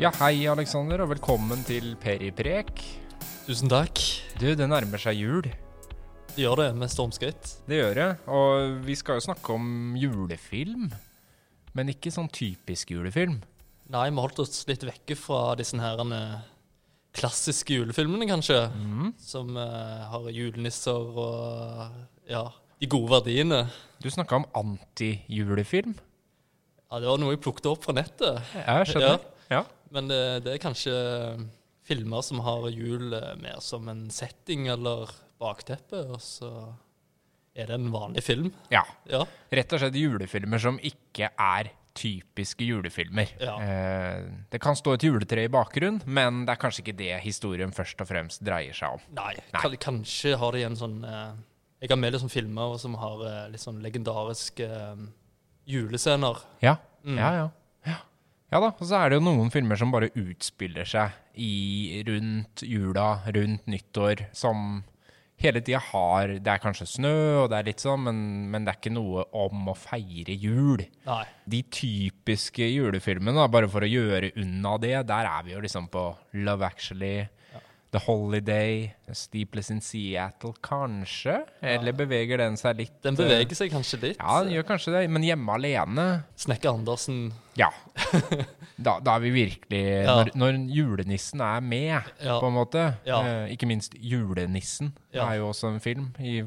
Ja, hei Alexander, og velkommen til Periprek. Tusen takk. Du, det nærmer seg jul. Det gjør det med stormskritt. Det gjør det. Og vi skal jo snakke om julefilm. Men ikke sånn typisk julefilm. Nei, vi holdt oss litt vekke fra disse her eh, klassiske julefilmene, kanskje. Mm. Som uh, har julenisser og ja, de gode verdiene. Du snakka om antijulefilm. Ja, Det var noe jeg plukket opp fra nettet. Jeg skjønner. Ja. Men det, det er kanskje filmer som har jul eh, mer som en setting eller bakteppe, og så er det en vanlig film. ja. Ja. Rett og slett julefilmer som ikke er typiske julefilmer. Ja. Eh, det kan stå et juletre i bakgrunnen, men det er kanskje ikke det historien først og fremst dreier seg om. Nei, Nei. kanskje har de en sånn eh, Jeg har med sånn filmer som har eh, litt sånn legendariske eh, julescener. Ja, Mm. ja, ja. Ja. Da, og så er det jo noen filmer som bare utspiller seg i rundt jula, rundt nyttår, som hele tida har Det er kanskje snø, og det er litt sånn, men, men det er ikke noe om å feire jul. Nei. De typiske julefilmene, da, bare for å gjøre unna det, der er vi jo liksom på Love Actually, The Holiday, Steepless in Seattle, kanskje? Eller beveger den seg litt? Den beveger seg kanskje litt. Ja, den gjør kanskje det, men hjemme alene Snekker Andersen ja. Da, da er vi virkelig Ja. når, når julenissen er med, Ja. på en måte. Ja. Eh, ikke minst Julenissen Ja. er jo også en film i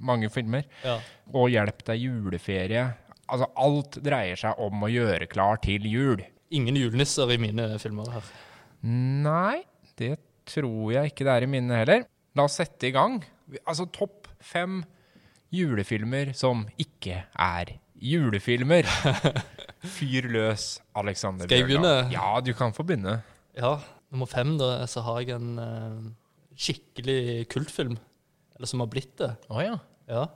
mange filmer. Ja. Og Hjelp deg juleferie. Altså, alt dreier seg om å gjøre klar til jul. Ingen julenisser i mine filmer her. Nei, det tror jeg ikke det er i mine heller. La oss sette i gang. Altså topp fem julefilmer som ikke er julefilmer. Fyr løs, Alexander Skal jeg begynne? Ja, du kan få begynne. Ja, nummer fem, da, så har jeg en uh, skikkelig kultfilm. Eller som har blitt det. Å ja. Ja.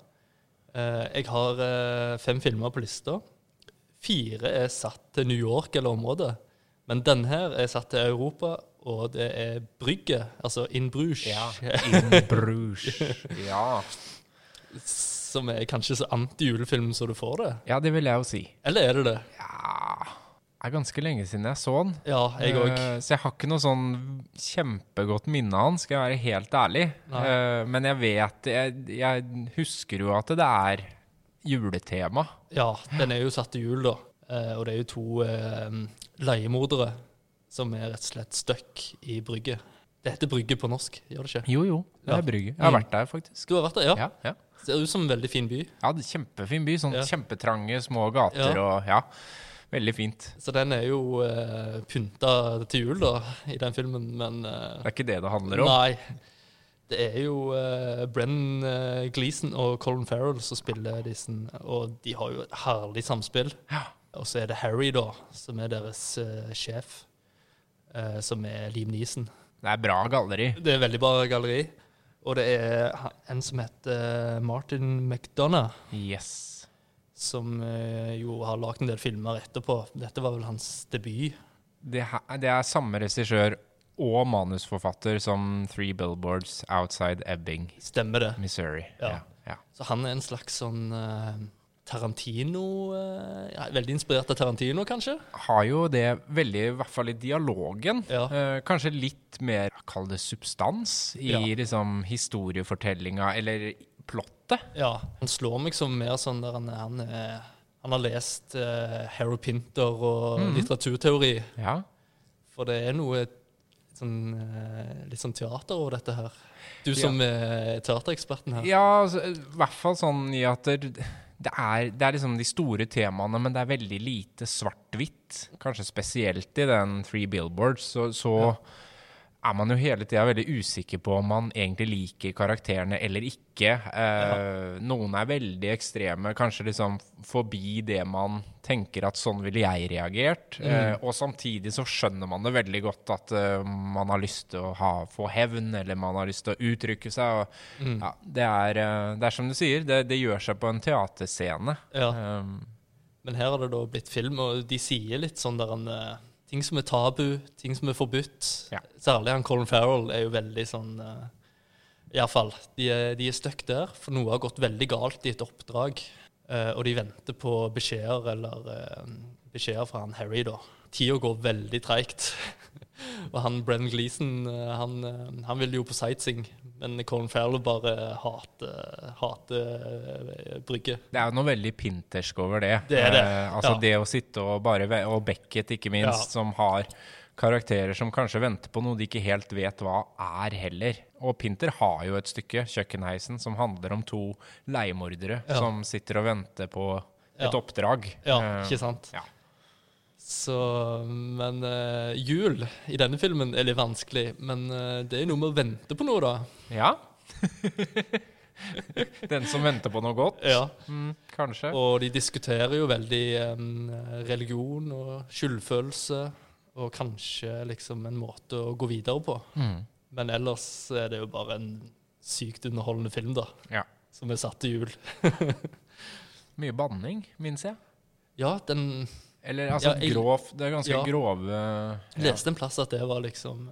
Uh, jeg har uh, fem filmer på lista. Fire er satt til New York eller området. Men denne her er satt til Europa, og det er Brygge, altså In Bruges. In Bruges. Ja. Som er kanskje så anti-julefilm som du får det. ja, det vil jeg jo si. Eller er det det? Ja Det er ganske lenge siden jeg så den. Ja, jeg også. Eh, Så jeg har ikke noe sånn kjempegodt minne av den, skal jeg være helt ærlig. Eh, Men jeg vet jeg, jeg husker jo at det er juletema. Ja, den er jo satt til jul, da. Eh, og det er jo to leiemordere som er rett og slett stuck i Brygge. Det heter Brygge på norsk, gjør det ikke? Jo, jo. Det er Brygge. Jeg har Mm. vært der, faktisk. Du har vært der, ja? Ja, ja. Ser ut som en veldig fin by. ja det er Kjempefin by. Sånn Ja. kjempetrange, små gater Ja. og Ja. Veldig fint. Så den er jo uh, pynta til jul, da, i den filmen, men uh, Det er ikke det det handler om. Nei. Det er jo uh, Brenn uh, Gleeson og Colin Farrell som spiller disse, og de har jo et herlig samspill. Ja. Og så er det Harry, da, som er deres eh, sjef, eh, som er Liam Neeson. Det er bra galleri. Det er veldig bra galleri. Og det er en som heter Martin McDonagh, Yes. som eh, jo har lagd en del filmer etterpå. Dette var vel hans debut. Det, her- det er samme regissør og manusforfatter som Three Billboards Outside Ebbing, Stemmer det. Missouri. Ja. ja. Så han er en slags sånn eh, Tarantino eh, ja, Veldig inspirert av Tarantino, kanskje? Har jo det veldig, i hvert fall i dialogen. Ja. Eh, kanskje litt mer, kall det substans, i Ja. liksom historiefortellinga, eller plottet. Ja. Han slår meg som mer sånn der han, han, han har lest uh, Harry Pinter og Mhm. litteraturteori. Ja. For det er noe sånn, eh, litt sånn teater over dette her. Du Ja. som er teatereksperten her. Ja, altså, i hvert fall sånn i at det, det, er, det er liksom de store temaene, men det er veldig lite svart-hvitt. Kanskje spesielt i den Three Billboards, så, så er man jo hele tida veldig usikker på om man egentlig liker karakterene eller ikke. Eh, Noen er veldig ekstreme, kanskje liksom forbi det man tenker at sånn ville jeg reagert. Eh, og samtidig så skjønner man det veldig godt at eh, man har lyst til å ha, få hevn, eller man har lyst til å uttrykke seg. Og, Mm. ja, det, er, eh, det er som du sier, det, det gjør seg på en teaterscene. Ja. Um, Men her har det da blitt film, og de sier litt sånn der en eh, Ting som er tabu, ting som er forbudt. Ja. Særlig han Colin Farrell er jo veldig sånn uh, Iallfall. De er, de er stuck der, for noe har gått veldig galt i et oppdrag. Uh, og de venter på beskjeder eller uh, beskjeder fra han Harry, da. Tida går veldig treigt. og han Brennan Gleeson, uh, han, eh, han vil jo på sightseeing, men Colin Farrell bare hater, hater eh, Brygge. Det er jo noe veldig pintersk over det. Det er det, Eh, altså ja. det å sitte og bare Og Beckett, ikke minst, Ja. som har karakterer som kanskje venter på noe de ikke helt vet hva er heller. Og Pinter har jo et stykke, 'Kjøkkenheisen', som handler om to leiemordere Ja. som sitter og venter på et oppdrag. Ja, Eh, ikke sant? ja. Så, men uh, jul i denne filmen er litt vanskelig. Men uh, det er noe med å vente på noe, da. Ja. Den som venter på noe godt. Ja. Mm, kanskje. Og de diskuterer jo veldig um, religion og skyldfølelse, og kanskje liksom en måte å gå videre på. Mm. Men ellers er det jo bare en sykt underholdende film, da. Ja. Som er satt til jul. Mye banning, minnes jeg. Ja, den Eller altså Ja, jeg- grov Det er ganske Ja. grove ja. leste en plass at det var liksom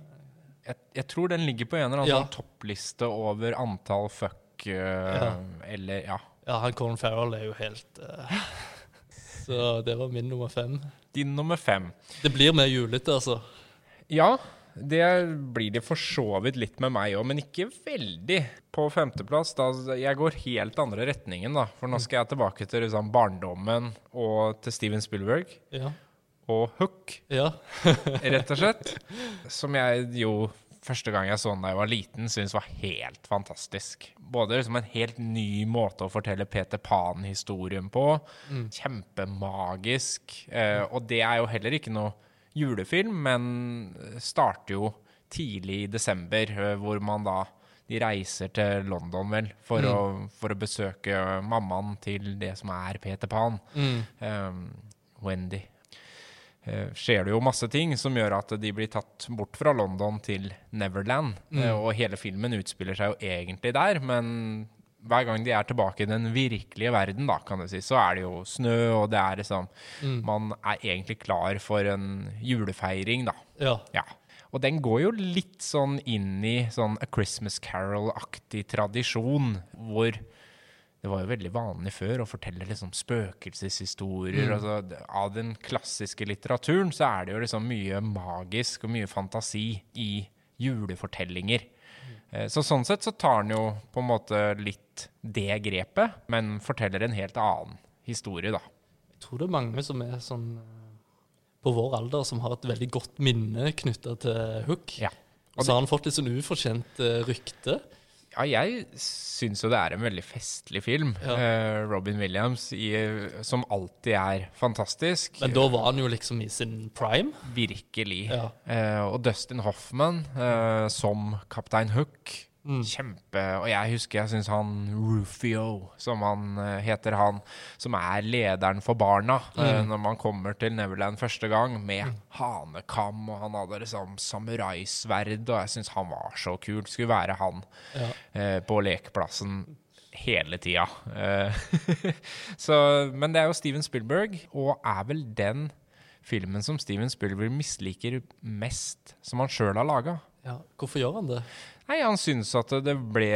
jeg, jeg tror den ligger på en eller annen Ja. sånn toppliste over antall fuck uh. Eller ja. Ja, han Colin Farrell er jo helt uh, Så det var min nummer fem. Din nummer fem. Det blir mer julete, altså. Ja, det blir det for så vidt litt med meg òg, men ikke veldig. På femteplass, da Jeg går helt andre retningen, da. For nå skal jeg tilbake til liksom, barndommen og til Steven Spielberg. Ja. Og Hook, ja. rett og slett. Som jeg jo første gang jeg så den da jeg var liten, syntes var helt fantastisk. Både liksom en helt ny måte å fortelle Peter Pan-historien på. Kjempemagisk. Eh, og det er jo heller ikke noe julefilm, men starter jo tidlig i desember, eh, hvor man da de reiser til London, vel, for, å, for å besøke mammaen til det som er Peter Pan. Mm. Um, Wendy. Uh, skjer det jo masse ting som gjør at de blir tatt bort fra London til Neverland. Mm. Uh, og hele filmen utspiller seg jo egentlig der, men hver gang de er tilbake i den virkelige verden, da, kan du si, så er det jo snø, og det er liksom Mm. Man er egentlig klar for en julefeiring, da. Ja. Ja. Og den går jo litt sånn inn i sånn A Christmas Carol-aktig tradisjon, hvor det var jo veldig vanlig før å fortelle liksom spøkelseshistorier. Altså, av den klassiske litteraturen så er det jo liksom mye magisk og mye fantasi i julefortellinger. Eh, Så sånn sett så tar han jo på en måte litt det grepet, men forteller en helt annen historie, da. Jeg tror det er mange som er sånn eh, på vår alder som har et veldig godt minne knytta til Hook. Ja. Og så har han fått litt sånn ufortjent eh, rykte. Ja, jeg syns jo det er en veldig festlig film. Ja. Uh, Robin Williams, i, som alltid er fantastisk. Men da var han jo liksom i sin prime. Virkelig. Ja. Uh, og Dustin Hoffman uh, som kaptein Hook. Mm. Kjempe Og jeg husker jeg syns han Rufio, som han eh, heter, han som er lederen for barna eh, Mm. når man kommer til Neverland første gang, med hanekam, og han hadde liksom samuraisverd, og jeg syns han var så kul. Skulle være han Ja. eh, på lekeplassen hele tida. Eh, så, men det er jo Steven Spielberg, og er vel den filmen som Steven Spielberg misliker mest, som han sjøl har laga. ja. Hvorfor gjør han det? Nei, han syns at det ble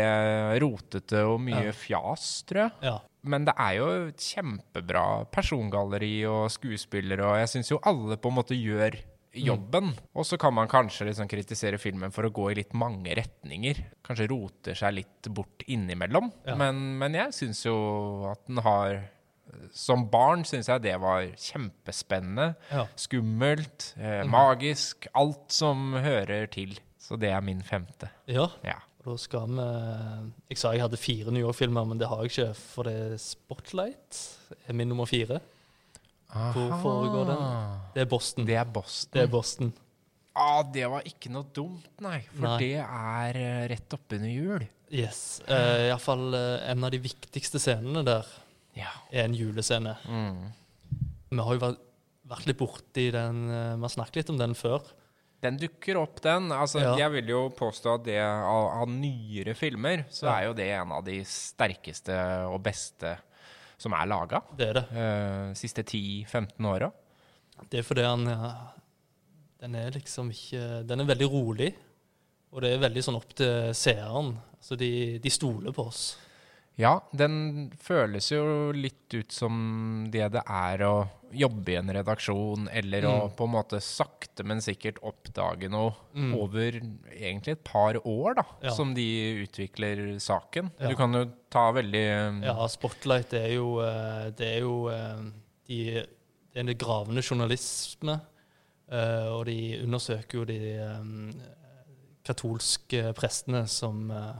rotete og mye Ja. fjas, tror jeg. Ja. Men det er jo et kjempebra persongalleri og skuespillere, og jeg syns jo alle på en måte gjør jobben. Og så kan man kanskje liksom kritisere filmen for å gå i litt mange retninger. Kanskje roter seg litt bort innimellom. Ja. Men, men jeg syns jo at den har Som barn syns jeg det var kjempespennende. Ja. Skummelt, eh, magisk. Alt som hører til. Så det er min femte. ja. Ja. Og Da skal vi Jeg sa jeg hadde fire New York-filmer, men det har jeg ikke. For det er Spotlight er min nummer fire. Hvor foregår den? Det er Boston. Det er Boston. Det er Boston. Ah, det var ikke noe dumt, nei. For Nei. det er eh, rett oppunder jul. Yes. Uh, Iallfall uh, en av de viktigste scenene der Ja. er en julescene. Mm. Vi har jo vært, vært litt borti den eh, Vi har snakket litt om den før. Den dukker opp, den. Altså, Ja. Jeg vil jo påstå at det av, av nyere filmer, så Ja. er jo det en av de sterkeste og beste som er laga. Det er det. Uh, siste 10-15 åra. Det er fordi han Den er liksom ikke Den er veldig rolig. Og det er veldig sånn opp til seeren. Altså de, de stoler på oss. Ja, den føles jo litt ut som det det er å jobbe i en redaksjon, eller å Mm. på en måte sakte, men sikkert oppdage noe Mm. over egentlig et par år, da, Ja. som de utvikler saken. Ja. Du kan jo ta veldig Ja, Spotlight det er jo, eh, det er jo eh, de, Det er en gravende journalisme. eh, Og de undersøker jo de eh, katolske prestene som, eh,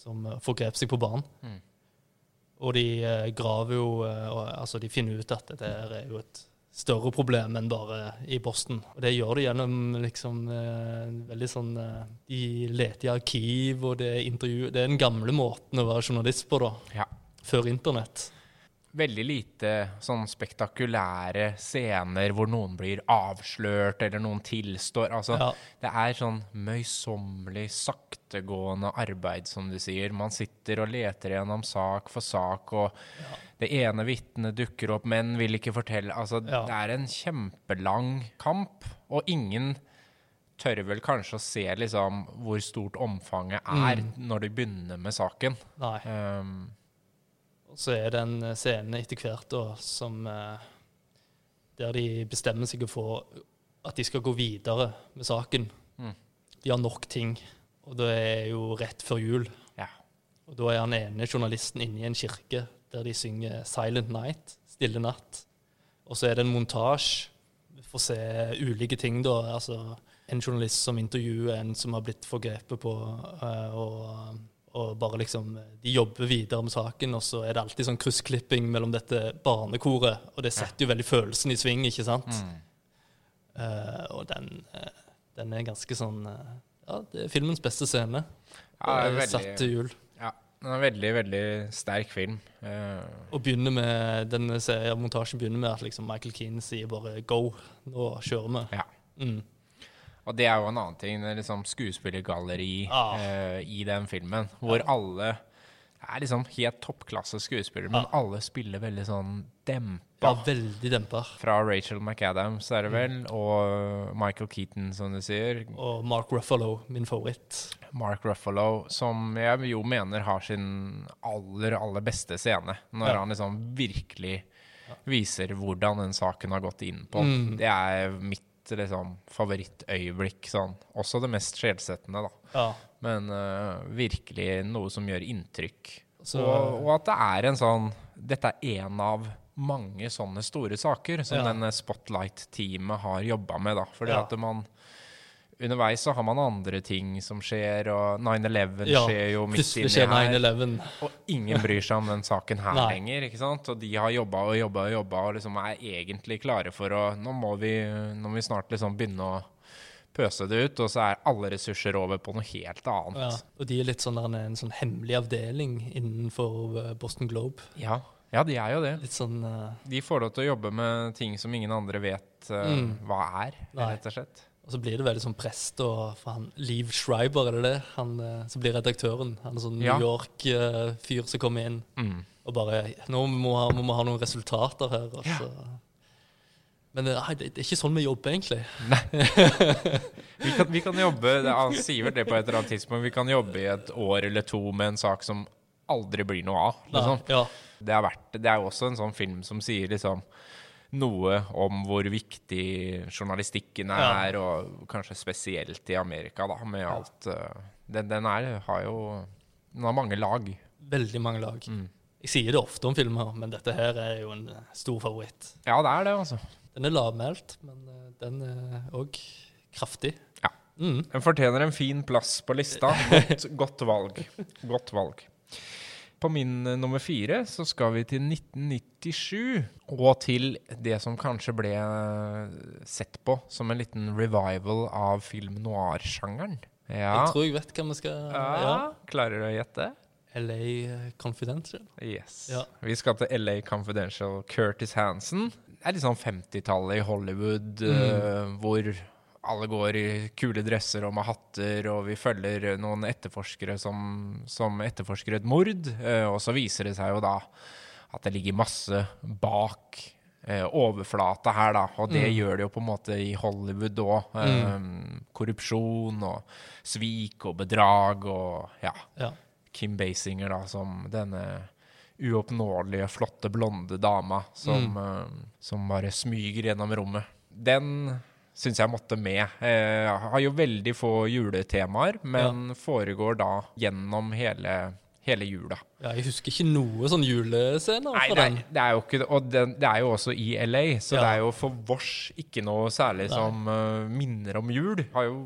som eh, forgrep seg på barn. Mm. Og de eh, graver jo eh, og, Altså, de finner ut at det er jo et større problem enn bare i Boston. Og det gjør de gjennom liksom veldig sånn De leter i arkiv, og det er intervju Det er den gamle måten å være journalist på, da. Ja. Før internett. Veldig lite sånn spektakulære scener hvor noen blir avslørt, eller noen tilstår. Altså, Ja. Det er sånn møysommelig, saktegående arbeid, som du sier. Man sitter og leter gjennom sak for sak, og det ene vitnet dukker opp, men vil ikke fortelle. Altså, Ja. Det er en kjempelang kamp, og ingen tør vel kanskje å se liksom hvor stort omfanget er Mm. når de begynner med saken. Nei. Um, Og så er det en scene etter hvert da, som eh, Der de bestemmer seg for at de skal gå videre med saken. Mm. De har nok ting, og det er jo rett før jul. ja. Og da er han ene journalisten inne i en kirke der de synger 'Silent Night', 'Stille natt'. Og så er det en montasje. Vi får se ulike ting, da. Altså en journalist som intervjuer en som har blitt forgrepet på, eh, og, og bare liksom De jobber videre med saken, og så er det alltid sånn kryssklipping mellom dette barnekoret, og det setter jo veldig følelsen i sving, ikke sant? Mm. Uh, og den, uh, den er ganske sånn uh, Ja, det er filmens beste scene. Ja, det er er satt til jul. Ja, den er veldig, veldig sterk film. Eh, Og begynner med, serien, montasjen begynner med at liksom Michael Keane sier bare 'go', nå kjører vi'. ja. Mm. Og det er jo en annen ting, liksom skuespillergalleri Ah. uh, i den filmen, hvor alle er liksom helt toppklasse skuespillere, men Ah. alle spiller veldig sånn dempa. Ja, veldig dempa. Fra Rachel McAdams, er det vel, og Michael Keaton, som du sier. Og Mark Ruffalo, min favoritt. Mark Ruffalo, som jeg jo mener har sin aller, aller beste scene. Når Ja. han liksom virkelig viser hvordan den saken har gått inn på. Mm. Det er mitt liksom, favorittøyeblikk. Sånn. Også det mest sjelsettende, da. Ja. Men uh, virkelig noe som gjør inntrykk. Så- og, og at det er en sånn Dette er en av mange sånne store saker som Ja. denne Spotlight-teamet har jobba med. da. Fordi Ja. at man Underveis så har man andre ting som skjer, og 9-11 Ja, skjer jo midt inni her. Og ingen bryr seg om den saken her lenger. ikke sant? Og de har jobba og jobba og jobba og liksom er egentlig klare for å Nå må vi, nå må vi snart liksom begynne å pøse det ut, og så er alle ressurser over på noe helt annet. Ja. Og de er litt sånn der, en sånn hemmelig avdeling innenfor eh, Boston Globe. Ja, ja de er jo det. Litt sånn Uh... De får lov til å jobbe med ting som ingen andre vet uh, Mm. hva er, rett og slett. Og så blir det veldig sånn prest og for han, Liv Schreiber, er det det? Han eh, som blir redaktøren. Han er sånn New Ja. York-fyr som kommer inn Mm. og bare Nå må vi ha, ha noen resultater her. Ja. så. Men eh, nei, det, er ikke sånn vi jobber, egentlig. Vi, kan, vi kan jobbe Han sier vel det på et eller annet tidspunkt. Vi kan jobbe i et år eller to med en sak som aldri blir noe av. Liksom. Ja. Det, er verdt, det er jo også en sånn film som sier liksom noe om hvor viktig journalistikken Ja. er, og kanskje spesielt i Amerika, da, med alt eh, den, den er, har jo Den har mange lag. Veldig mange lag. Mm. Jeg sier det ofte om filmer, men dette her er jo en eh, stor favoritt. Ja, det er det, altså. Den er lavmælt, men eh, den er òg kraftig. Ja. Mm. Den fortjener en fin plass på lista. Godt, godt valg. Godt valg. På min eh, nummer fire så skal vi til 1997, og til det som kanskje ble eh, sett på som en liten revival av film noir-sjangeren. Ja. Jeg tror jeg vet hvem vi skal ja. ja. Klarer du å gjette? LA Confidential. Yes. Ja. Vi skal til LA Confidential. Curtis Hansen. Det er litt sånn 50-tallet i Hollywood, Mm. uh, hvor alle går i kule dresser og med hatter, og vi følger noen etterforskere som, som etterforsker et mord. eh, og så viser det seg jo da at det ligger masse bak eh, overflata her, da. Og det Mm. gjør det jo på en måte i Hollywood òg. korrupsjon og svik og bedrag og ja. Ja. Kim Basinger da, som denne uoppnåelige, flotte, blonde dama som, eh, som bare smyger gjennom rommet. Den syns jeg måtte med. Jeg har jo veldig få juletemaer, men foregår da gjennom hele, hele jula. Ja, jeg husker ikke noe sånn julescener Nei, det er, det er jo ikke det. Og den, det er jo også i LA, så Ja. det er jo for vårs ikke noe særlig Nei. som uh, minner om jul. Har jo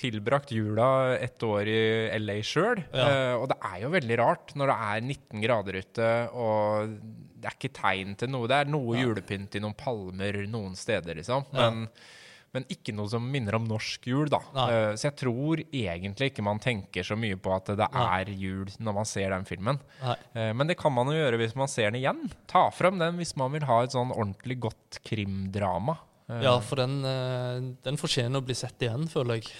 tilbrakt jula et år i LA sjøl, Ja. og det er jo veldig rart når det er 19 grader ute, og det er ikke tegn til noe. Det er noe julepynt i noen palmer noen steder, liksom. Ja. Men, ikke noe som minner om norsk jul, da. Nei. Eh, så jeg tror egentlig ikke man tenker så mye på at det Nei. er jul når man ser den filmen. Nei. Eh, Men det kan man jo gjøre hvis man ser den igjen. Ta fram den hvis man vil ha et sånn ordentlig godt krimdrama. Eh, Ja, for den, den fortjener å bli sett igjen, føler jeg.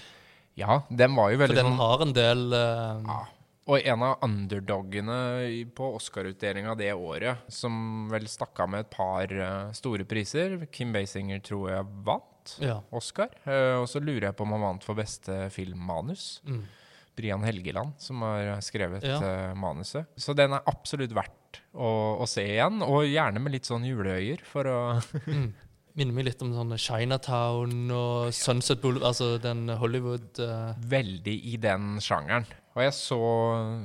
ja, den var jo veldig For den sånn har en del uh... ja. Og en av underdogene på Oscar-utdelinga det året, som vel stakk av med et par store priser. Kim Basinger tror jeg vant Ja. Oscar. Eh, og så lurer jeg på om han vant for beste filmmanus. Mm. Brian Helgeland, som har skrevet Ja. eh, manuset. Så den er absolutt verdt å, å se igjen, og gjerne med litt sånn juleøyer for å Mm. Minner meg litt om sånn Chinatown og Sunset Boulevard, altså den Hollywood uh... Veldig i den sjangeren. Og jeg så,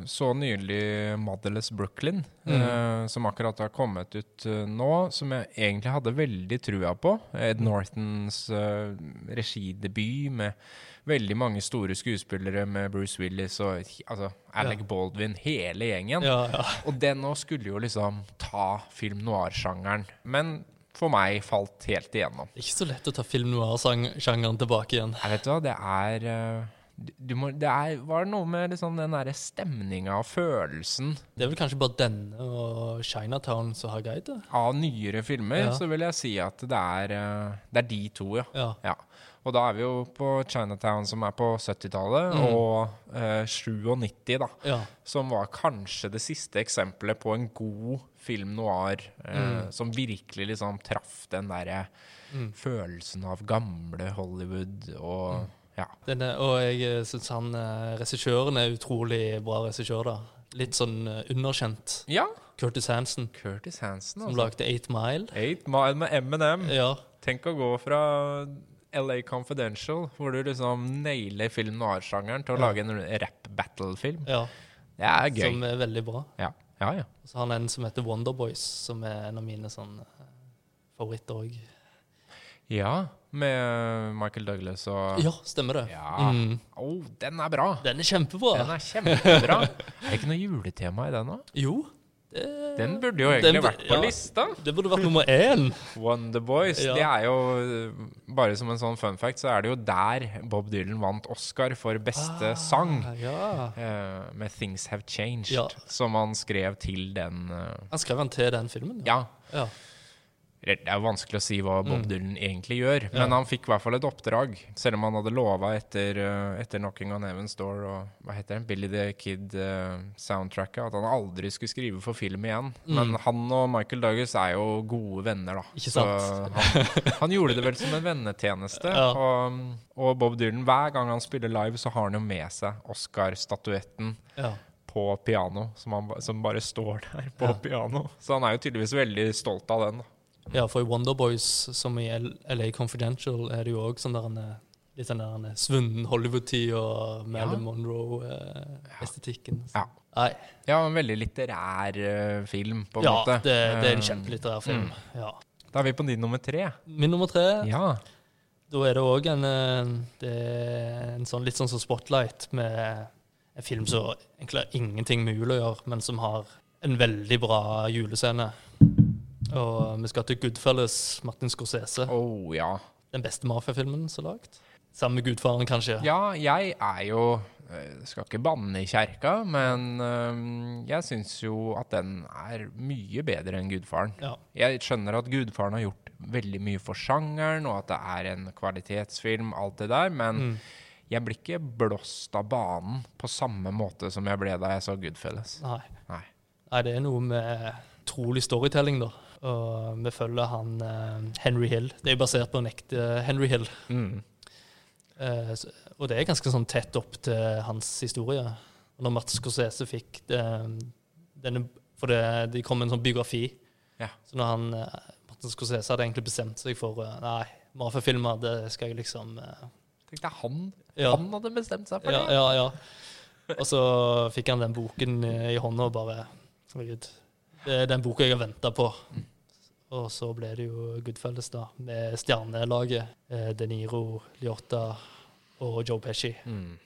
så nylig Motherless Brooklyn, Mm. eh, som akkurat har kommet ut eh, nå, som jeg egentlig hadde veldig trua på. Ed Northons eh, regidebut med veldig mange store skuespillere med Bruce Willis og altså, Alec Ja. Baldwin, hele gjengen. Ja, ja. Og den nå skulle jo liksom ta film noir-sjangeren. Men for meg falt helt igjennom. Det er ikke så lett å ta film noir-sjangeren tilbake igjen. Jeg vet du hva, det er eh, må, Det er, var noe med liksom den derre stemninga og følelsen Det er vel kanskje bare denne og Chinatown som har greid det? av nyere filmer, Ja. så vil jeg si at det er, eh, det er de to, ja. Ja. ja. Og da er vi jo på Chinatown, som er på 70-tallet, Mm. og eh, 97, da. Som var kanskje det siste eksempelet på en god film noir eh, Mm. som virkelig liksom traff den derre Mm. følelsen av gamle Hollywood og ja. Denne, og jeg syns han eh, regissøren er utrolig bra regissør, da. Litt sånn eh, underkjent. Ja, Curtis Hansen, Curtis Hansen, som altså. lagde Eight Mile. Eight Mile med M&M. Ja. Tenk å gå fra LA Confidential, hvor du liksom nailer film noir-sjangeren, til å Ja. lage en rap-battle-film. ja. Det er gøy. Som er veldig bra. Ja, ja. ja. Så har han en som heter Wonderboys, som er en av mine sånn eh, favoritter òg. Ja, med Michael Douglas og Ja, stemmer det. Ja. Mm. Oh, den er bra! Den er kjempebra. Den er kjempebra. er det ikke noe juletema i den, da? Jo. Det, Den burde jo egentlig burde, vært på ja. lista. det burde vært nummer én. Wonderboys. Ja. Det er jo Bare som en sånn fun fact, så er det jo der Bob Dylan vant Oscar for beste sang. Ah, Ja. Uh, med 'Things Have Changed', Ja. som han skrev til den uh, Han skrev den til den filmen. Ja. ja. Det er vanskelig å si hva Bob Mm. Dylan egentlig gjør, men han fikk i hvert fall et oppdrag. Selv om han hadde lova etter, eh, etter 'Knocking on Heaven's Door' og hva heter den, Billy the Kid-soundtracket, at han aldri skulle skrive for film igjen. Mm. Men han og Michael Douglas er jo gode venner, da. Ikke Så sant? han, han gjorde det vel som en vennetjeneste. Ja. Og, og Bob Dylan, hver gang han spiller live, så har han jo med seg Oscar-statuetten ja. på piano, som, han, som bare står der på Ja. piano. Så han er jo tydeligvis veldig stolt av den. Ja, for i Wonderboys, som i LA Confidential, er det jo òg sånn der en eh, litt sånn der en eh, svunnen Hollywood-tid og Marilyn Ja. Monroe-estetikken. Ja. ja. Ja, en veldig litterær uh, film, på en Ja, måte. det, det er en Eh, kjempelitterær film. Ja. Da er vi på din nummer tre. Min nummer tre, Ja. da er det òg en, eh, det er en sånn, litt sånn som Spotlight, med en film som egentlig har ingenting med jul å gjøre, men som har en veldig bra julescene. Og vi skal til Goodfellas, Martin Scorsese. Oh, ja. Den beste mafiafilmen som er lagd. Sammen med Gudfaren, kanskje. Ja, jeg er jo eh, Skal ikke banne i kjerka, men eh, jeg syns jo at den er mye bedre enn Gudfaren. Ja. Jeg skjønner at Gudfaren har gjort veldig mye for sjangeren, og at det er en kvalitetsfilm, alt det der, men Mm. jeg blir ikke blåst av banen på samme måte som jeg ble da jeg så Goodfellas. Nei. Nei. Nei, det er noe med trolig storytelling, da. Og vi følger han eh, Henry Hill. Det er basert på en ekte Henry Hill. Mm. Eh, og det er ganske sånn tett opp til hans historie. Og når Mats Corsese fikk det, denne For det, det, kom en sånn biografi. Ja. Så når han eh, Martin Scorsese hadde egentlig bestemt seg for eh, Nei, mafiafilmer, det skal jeg liksom Tenk jeg han, Ja. han hadde bestemt seg for det. ja, ja. Og så fikk han den boken eh, i hånda og bare Herregud, det er den boka jeg har venta på. Og så ble det jo Goodfellas, da, med stjernelaget. eh, De Niro, Liotta og Joe Pesci. Mm.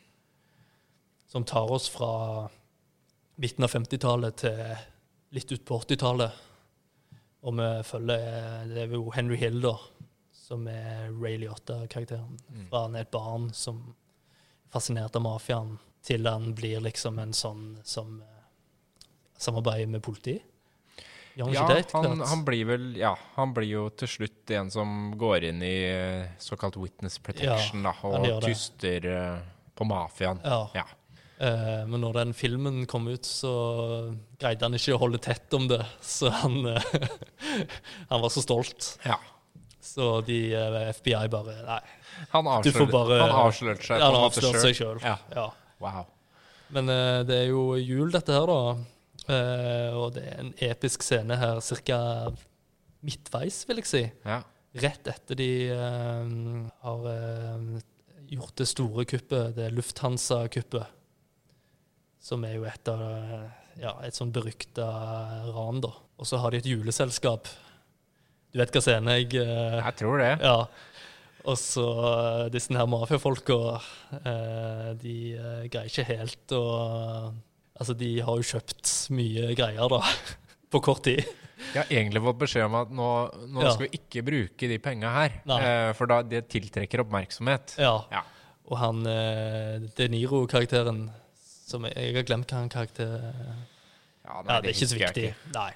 Som tar oss fra midten av 50-tallet til litt ut på 80-tallet. Og vi følger eh, Det er jo Henry Hill, da, som er Ray Liotta-karakteren. Mm. Fra han er et barn som er fascinert av mafiaen, til han blir liksom en sånn som eh, samarbeider med politi. Ja, han, han blir vel Ja, han blir jo til slutt en som går inn i eh, såkalt witness protection, da, og tyster eh, på mafiaen. Ja. Ja. Eh, men når den filmen kom ut, så greide han ikke å holde tett om det. Så han, eh, han var så stolt. ja. Så de FBI bare Nei, Han avslørte, avslørte seg Ja, han avslørte seg sjøl. Ja. Ja. Wow. Men eh, det er jo jul, dette her, da. Eh, og det er en episk scene her ca. midtveis, vil jeg si. Ja. Rett etter de uh, har uh, gjort det store kuppet, det Lufthansa-kuppet. Som er jo et av ja, et sånn berykta ran, da. Og så har de et juleselskap. Du vet hva scene jeg Jeg tror det. Ja. Og så disse her mafiafolka, de greier ikke helt å Altså, de har jo kjøpt mye greier, da, på kort tid. Jeg har egentlig fått beskjed om at nå, nå Ja. skal vi ikke bruke de penga her. Nei. Eh, for da det tiltrekker oppmerksomhet. Ja. Ja. Og han eh, De Niro-karakteren som jeg, jeg har glemt hva han karakter Ja, Ja, det er ikke så viktig. Ikke. Nei.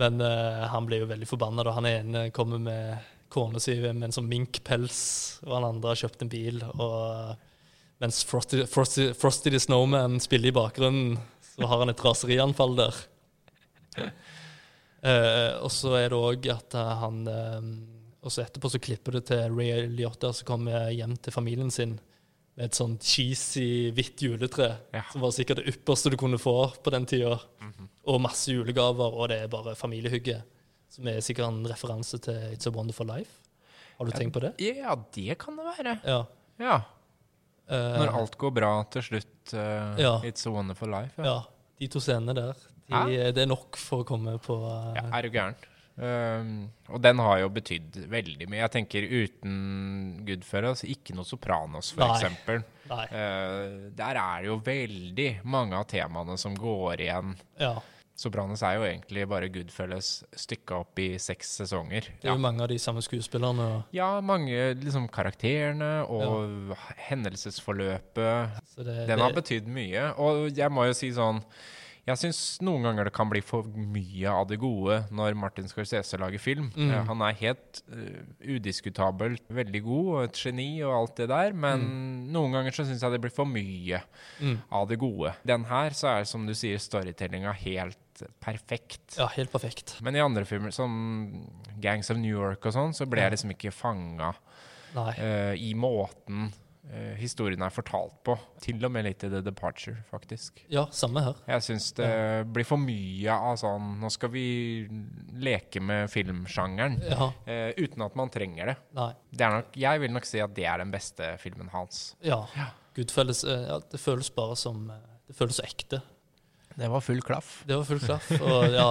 Men eh, han blir jo veldig forbanna da han ene kommer med kona si med en sånn minkpels, og han andre har kjøpt en bil. og Mens Frosty, Frosty, Frosty the Snowman spiller i bakgrunnen, så har han et raserianfall der. Uh, og så er det òg at eh, han eh, Og så etterpå så klipper det til Ray Liotta som kommer hjem til familien sin med et sånt cheesy hvitt juletre. Ja. Som var sikkert det ypperste du kunne få på den tida. Mhm. Og masse julegaver, og det er bare familiehygge. Som er sikkert en referanse til It's a Wonderful Life. Har du tenkt på det? Ja, det kan det være. Ja. Ja. Eh, Når alt går bra til slutt. Uh, Ja. It's a wonderful life. ja. De to scenene der. De, det er nok for å komme på uh, Ja, er du gæren? Um, og den har jo betydd veldig mye. Jeg tenker uten Goodfellas, ikke noe Sopranos, for Uh. Eh, der er det jo veldig mange av temaene som går igjen. Ja. Sopranos er jo egentlig bare Goodfellas stykka opp i seks sesonger. Det er jo mange av de samme skuespillerne. og- Ja, mange liksom karakterene og hendelsesforløpet. Så det, Den det, har betydd mye. Og jeg må jo si sånn Jeg syns noen ganger det kan bli for mye av det gode når Martin Scorsese lager film. Mm. Eh, han er helt uh, udiskutabelt veldig god og et geni og alt det der, men noen ganger så syns jeg det blir for mye mm, av det gode. Den her så er som du sier storytellinga helt perfekt. ja, helt perfekt. Men i andre filmer, som Gangs of New York og sånn, så ble jeg liksom ikke fanga Nei. eh, i måten uh, historien er fortalt på. Til og med litt i The Departure, faktisk. Ja, samme her. Jeg syns det blir for mye av sånn Nå skal vi leke med filmsjangeren. Ja. Uh, uten at man trenger det. Det er nok, jeg vil nok si at det er den beste filmen hans. Ja. Goodfellas eh, ja, Det føles bare som Det føles så ekte. Det var full klaff. Det var full klaff. Og ja,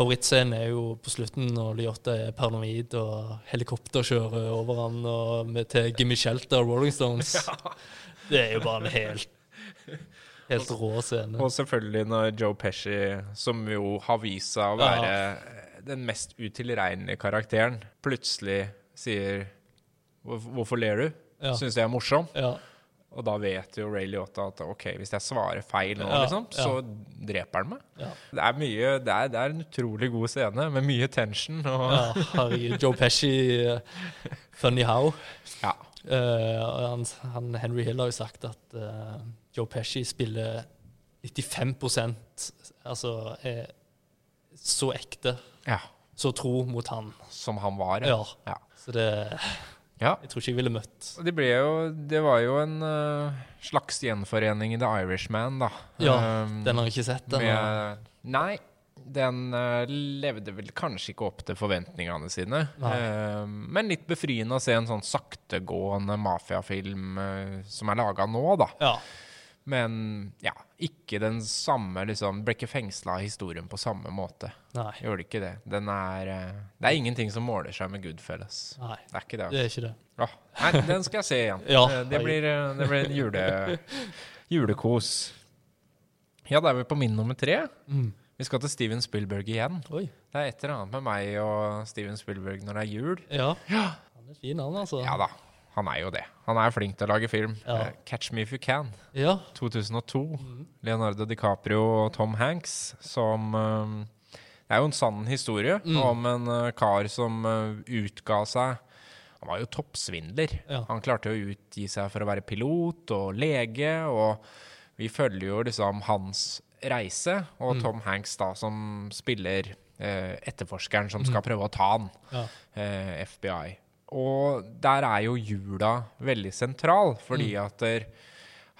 Favorittscenen er jo på slutten når Lyotta er paranoid og helikopter kjører over han og med, til Gimme Shelter og Rolling Stones. Det er jo bare en helt, helt rå scene. Og selvfølgelig når Joe Pesci, som jo har vist seg å være ja. den mest utilregnelige karakteren, plutselig sier 'Hvorfor ler du?' Ja. Syns jeg er morsom. Ja, Og da vet jo Ray Liotta at ok, hvis jeg svarer feil nå, Ja, liksom, så dreper han meg. ja. Det er mye, det er, det er en utrolig god scene med mye tension. Og, ja herregud. Joe Pesci, uh, funny how. ja. Uh, og han, han, Henry Hill har jo sagt at uh, Joe Pesci spiller 95 altså er så ekte, ja. så tro mot han. Som han var. Ja. ja. Så det Ja. Jeg tror ikke jeg ville møtt Det, ble jo, det var jo en uh, slags gjenforening i The Irishman, da. Ja, Um, Den har jeg ikke sett. Den, med, Nei, den uh, levde vel kanskje ikke opp til forventningene sine. Eh, men litt befriende å se en sånn saktegående mafiafilm uh, som er laga nå, da. ja. Men ja, ikke den samme liksom Ble ikke fengsla av historien på samme måte. Nei. Gjorde ikke det. Den er eh, Det er ingenting som måler seg med Goodfellas. Nei, Det er ikke det. det er ikke det. Åh, nei, den skal jeg se igjen. Ja. Eh, det, blir, eh, det blir en jule, julekos. Ja, da er vi på min nummer tre. Mm. Vi skal til Steven Spielberg igjen. Oi. Det er et eller annet med meg og Steven Spielberg når det er jul. Ja. Han er fin, han, altså. Ja da, han er jo det. Han er flink til å lage film. Ja. Eh, 'Catch Me If You Can', Ja. 2002. Leonardo DiCaprio og Tom Hanks som eh, Det er jo en sann historie Mm. om en uh, kar som uh, utga seg Han var jo toppsvindler. Ja. Han klarte å utgi seg for å være pilot og lege, og vi følger jo liksom hans reise, og Mm. Tom Hanks da som spiller uh, etterforskeren som skal prøve å ta han, Ja. FBI. Og der er jo jula veldig sentral, fordi Mm. at der,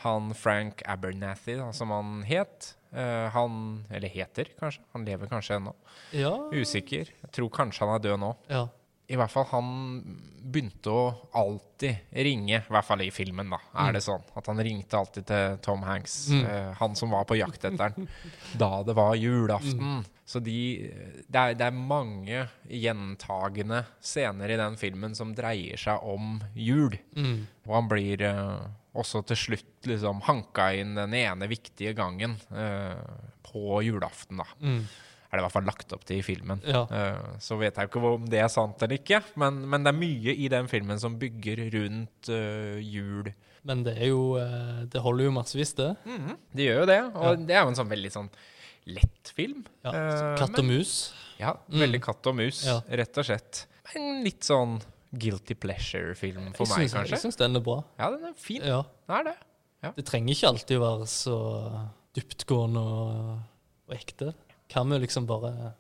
han Frank Abernathy, som han het, uh, han Eller heter, kanskje. Han lever kanskje ennå. ja. Usikker. Jeg tror kanskje han er død nå. ja. I hvert fall han begynte å alltid ringe, i hvert fall i filmen, da, er det sånn. At han ringte alltid til Tom Hanks, Mm. uh, han som var på jakt etter han, da det var julaften. Så de, det, er, det er mange gjentagende scener i den filmen som dreier seg om jul. Mm. Og han blir uh, også til slutt liksom hanka inn den ene viktige gangen uh, på julaften, da. Mm. Er det i hvert fall lagt opp til i filmen. Ja. Uh, så vet jeg ikke om det er sant eller ikke, men, men det er mye i den filmen som bygger rundt jul. Men det er jo Det holder jo massevis, det. De gjør jo det, og Ja. det er jo en sånn veldig sånn lett film. Ja. Eh, Katt og mus. Ja, Mm. veldig katt og mus, Ja. rett og slett. Men litt sånn guilty pleasure-film for jeg meg, synes, kanskje. Jeg syns den er bra. Ja, den er fin. Ja. Den er det. Det trenger ikke alltid å være så dyptgående og, og ekte. Kan vi liksom bare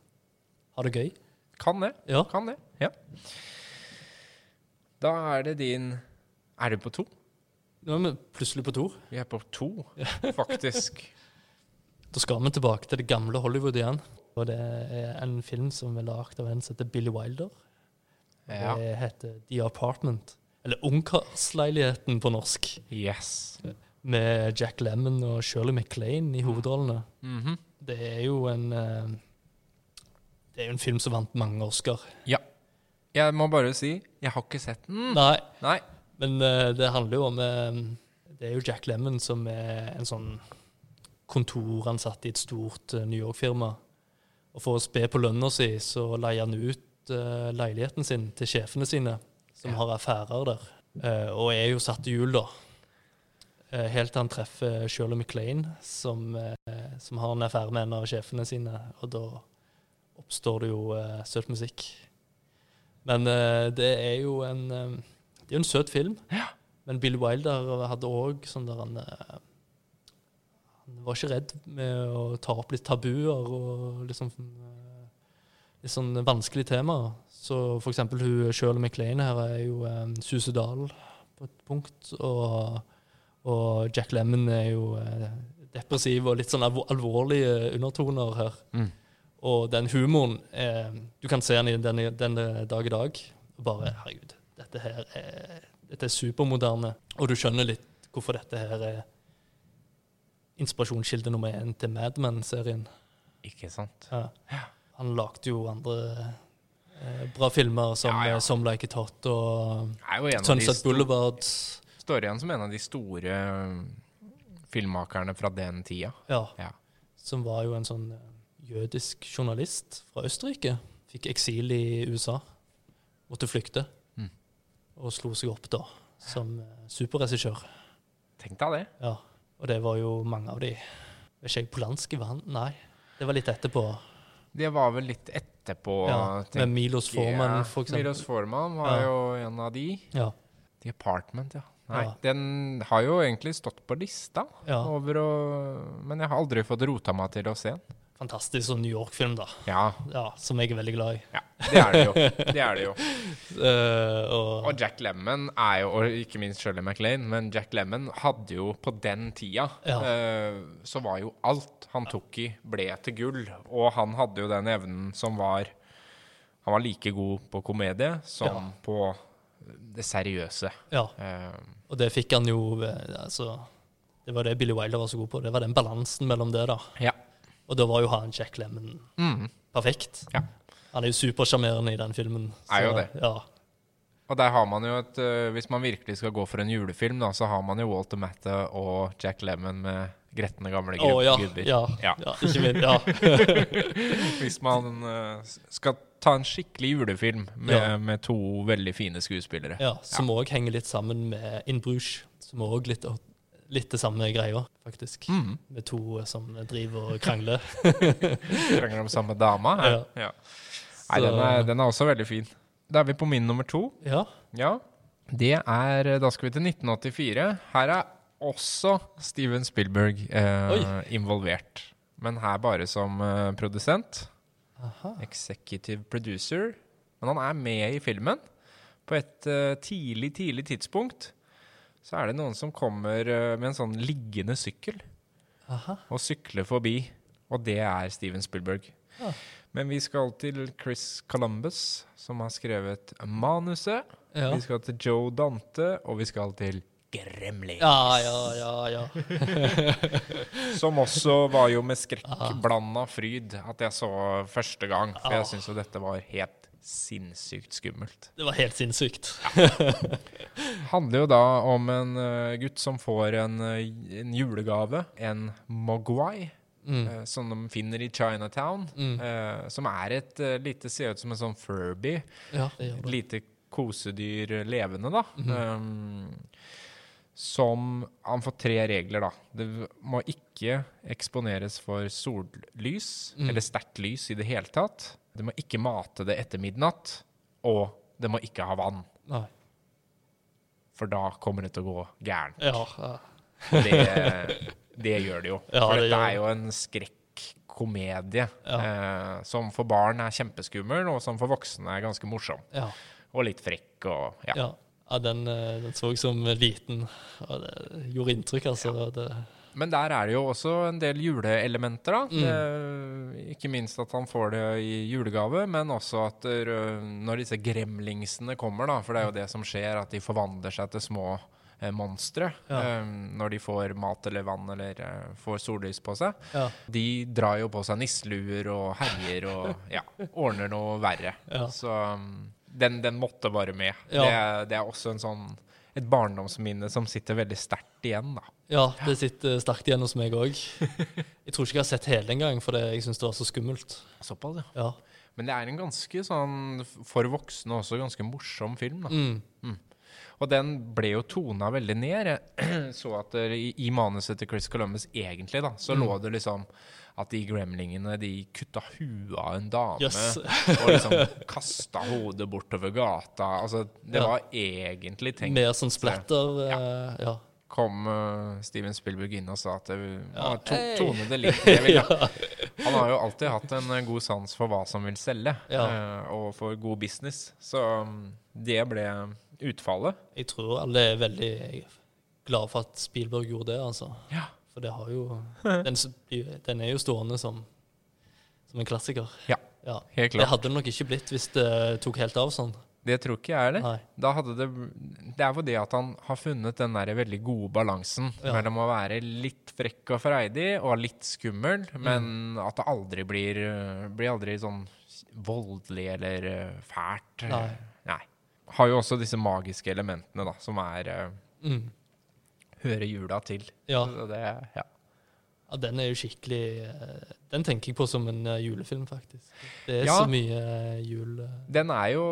ha det gøy? Kan det. Ja. Kan det. Ja. Da er det din Er du på to? Nå er vi plutselig på to. Vi er på to, faktisk. Da skal vi tilbake til det gamle Hollywood igjen. Og det er en film som er laget av en som heter Billy Wilder. Ja. Det heter The Apartment. Eller Ungkarsleiligheten på norsk. Yes. Med Jack Lemmon og Shirley MacLaine i hovedrollene. Mhm. Det er jo en eh, Det er jo en film som vant mange Oscar. Ja. Jeg må bare si, jeg har ikke sett den. Nei, Nei. men eh, det handler jo om eh, Det er jo Jack Lemmon som er en sånn kontoransatt i et stort eh, New York-firma. Og for å spe på lønna si, så leier han ut uh, leiligheten sin til sjefene sine, som Ja. har affærer der. uh, og er jo satt i hjul, da. Uh, helt til han treffer Shirley MacLaine, som, som har en affære med en av sjefene sine. Og da oppstår det jo søt musikk. Men det er jo en Det er jo en søt film. Men Bill Wilder hadde òg sånn der Han var ikke redd med å ta opp litt tabuer og liksom eh, litt sånn vanskelige temaer. Så for eksempel hun Shirley MacLaine her er jo um, suicidal på et punkt. Og, og Jack Lemmon er jo eh, depressiv og litt sånn alvorlige undertoner her. Mm. Og den humoren eh, Du kan se den i denne dag i dag. Og bare Herregud, dette her er, dette er supermoderne. Og du skjønner litt hvorfor dette her er inspirasjonskilde nummer én til Mad Men-serien. Ikke sant? Ja. Han lagde jo andre eh, bra filmer som Ja, ja. eh, Some Like It Hot og Sunset Boulevard. står igjen som en av de store uh, filmmakerne fra den tida. Ja, Ja. som var jo en sånn eh, jødisk journalist fra Østerrike. Fikk eksil i USA. Måtte flykte. Mm. Og slo seg opp da som eh, superregissør. Tenk deg det. Ja. Og det var jo mange av de Vet ikke jeg, Polanski vann, Nei. Det var litt etterpå. Det var vel litt etterpå. Ja, tenker med Milos Forman, for eksempel. Milos Forman var Ja. jo en av de. Ja. The Apartment, ja. Nei, Ja. Den har jo egentlig stått på lista, Ja. over å, men jeg har aldri fått rota meg til å se den. Fantastisk sånn New York-film, da. Ja, Ja, Som jeg er veldig glad i. ja. Det er det jo. Det er det jo. uh, og, Og Jack Lemmon er jo, og ikke minst Shirley MacLaine, men Jack Lemmon hadde jo på den tida Ja. uh, Så var jo alt han tok i, ble til gull. Og han hadde jo den evnen som var Han var like god på komedie som Ja. på det seriøse. ja, Uh, og det fikk han jo altså, Det var det Billy Wilder var så god på. Det var den balansen mellom det, da. ja. Og da var jo han Jack Lemmon Mm. perfekt. Ja. Han er jo supersjarmerende i den filmen. Er jo det. Ja. Og der har man jo et uh, Hvis man virkelig skal gå for en julefilm, da, så har man jo Walter Matta og Jack Lemmon med gretne gamle Å Oh, ja, gubber. ja, Ja. ja. Ikke minst. Ja. Hvis man uh, skal ta en skikkelig julefilm med, med to veldig fine skuespillere. ja som òg henger litt sammen med In Bruges, som òg litt, litt det samme greia, faktisk. Mm. Med to som driver og krangler. Krangler om samme dama. Ja. Ja. Nei, den er, den er også veldig fin. Da er vi på min nummer to. Ja. Ja. Det er Da skal vi til 1984. Her er også Steven Spielberg eh, involvert. Men her bare som eh, produsent. Aha. Executive producer. Men han er med i filmen. På et uh, tidlig, tidlig tidspunkt så er det noen som kommer eh, med en sånn liggende sykkel Aha. og sykler forbi. Og det er Steven Spielberg. Ja. Men vi skal til Chris Columbus, som har skrevet manuset. Ja. Vi skal til Joe Dante, og vi skal til Gremlings. ja, ja, ja, ja. Som også var jo med skrekkblanda fryd at jeg så første gang. For jeg syns jo dette var helt sinnssykt skummelt. Det var helt sinnssykt. Handler jo da om en eh, gutt som får en, eh, en julegave, en mogwai, Mm. eh, som de finner i Chinatown. Mm. eh, som er et uh, lite Ser ut som en sånn Furby. Ja, Et lite kosedyr eh, levende, da. um, som Han får tre regler, da. Det må ikke eksponeres for sollys, Mm. eller sterkt lys i det hele tatt. Det må ikke mate det etter midnatt. Og det må ikke ha vann, Nei. for da kommer det til å gå gærent. Ja, ja. Det, det gjør det jo. Ja, for dette det er jo en skrekkomedie Ja. eh, som for barn er kjempeskummel, og som for voksne er ganske morsom. ja. Og litt frekk og ja. ja. ja den, eh, den så jeg som liten, og det gjorde inntrykk, altså. Det, Men der er det jo også en del juleelementer, da. Mm. Det, ikke minst at han får det i julegave, men også at øh, når disse gremlingsene kommer, da, for det er jo det som skjer, at de forvandler seg til små eh, monstre Ja. um, når de får mat eller vann eller uh, får sollys på seg. ja. De drar jo på seg nisseluer og herjer og ja, ordner noe verre. Så um, den, den måtte bare med. Det, det er også en sånn et barndomsminne som sitter veldig sterkt igjen, da. Ja, det sitter sterkt igjen hos meg òg. Jeg tror ikke jeg har sett hele engang, for det, jeg syns det var så skummelt. Såpass, ja. Ja. Men det er en ganske sånn, for voksne også, ganske morsom film. da. Mm. Og den ble jo tona veldig ned. Jeg så at det, i, i manuset til Chris Columbus egentlig, da, så Mm. lå det liksom at de gremlingene de kutta huet av en dame. yes. og liksom kasta hodet bortover gata. Altså, det Ja. var egentlig tenkt Mer sånn splatter. eh, Ja. Kom eh, Steven Spielberg inn og sa at det, Ja. han to, Hey. tone det litt det vil ja. Han har jo alltid hatt en eh, god sans for hva som vil selge, Ja. eh, og for god business. Så um, det ble utfallet. Jeg tror alle er veldig glad for at Spielberg gjorde det, altså. Ja. For det har jo Den, den er jo stående som, som en klassiker. Ja, Ja. helt Det hadde det nok ikke blitt hvis det tok helt av sånn. Det tror ikke jeg heller. Da hadde det, det er fordi at han har funnet den der veldig gode balansen Ja. mellom å være litt frekk og freidig og litt skummel, Mm. men at det aldri blir, uh, blir aldri sånn voldelig eller uh, fælt. Nei. Nei. Har jo også disse magiske elementene da, som er uh, Mm. hører jula til. Ja. Det, ja. Ja, den er jo skikkelig eh, Den tenker jeg på som en eh, julefilm, faktisk. Det er Ja. så mye eh, jul. Den er jo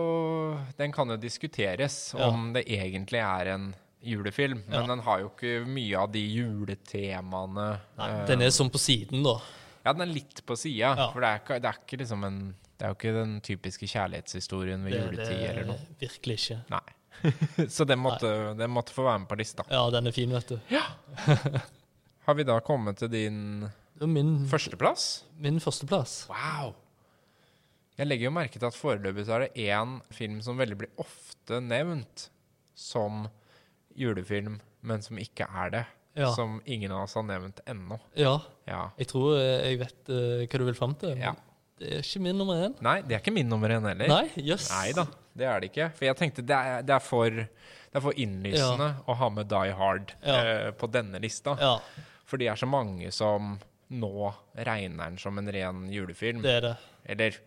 Den kan jo diskuteres Ja. om det egentlig er en julefilm, men Ja. den har jo ikke mye av de juletemaene. Nei, Den er sånn på siden, da. Ja, den er litt på sida, Ja. for det er, ikke, det er ikke liksom en Det er jo ikke den typiske kjærlighetshistorien ved Det, juletid det eller noe. Virkelig ikke. Nei. Så den måtte, den måtte få være med på lista. Ja, den er fin, vet du. Har vi da kommet til din min, Førsteplass? min førsteplass. Wow! Jeg legger jo merke til at foreløpig så er det én film som veldig blir ofte nevnt som julefilm, men som ikke er det. Ja. Som ingen av oss har nevnt ennå. ja. Ja. Jeg tror eh, jeg vet uh, hva du vil fram til. Ja. Det er ikke min nummer én. Nei, det er ikke min nummer én heller. Nei, jøss. Nei da, det er det ikke. For jeg tenkte det er, det er, for, det er for innlysende å ha med Die Hard eh, på denne lista. Ja, For det er så mange som nå regner den som en ren julefilm. det er det. Eller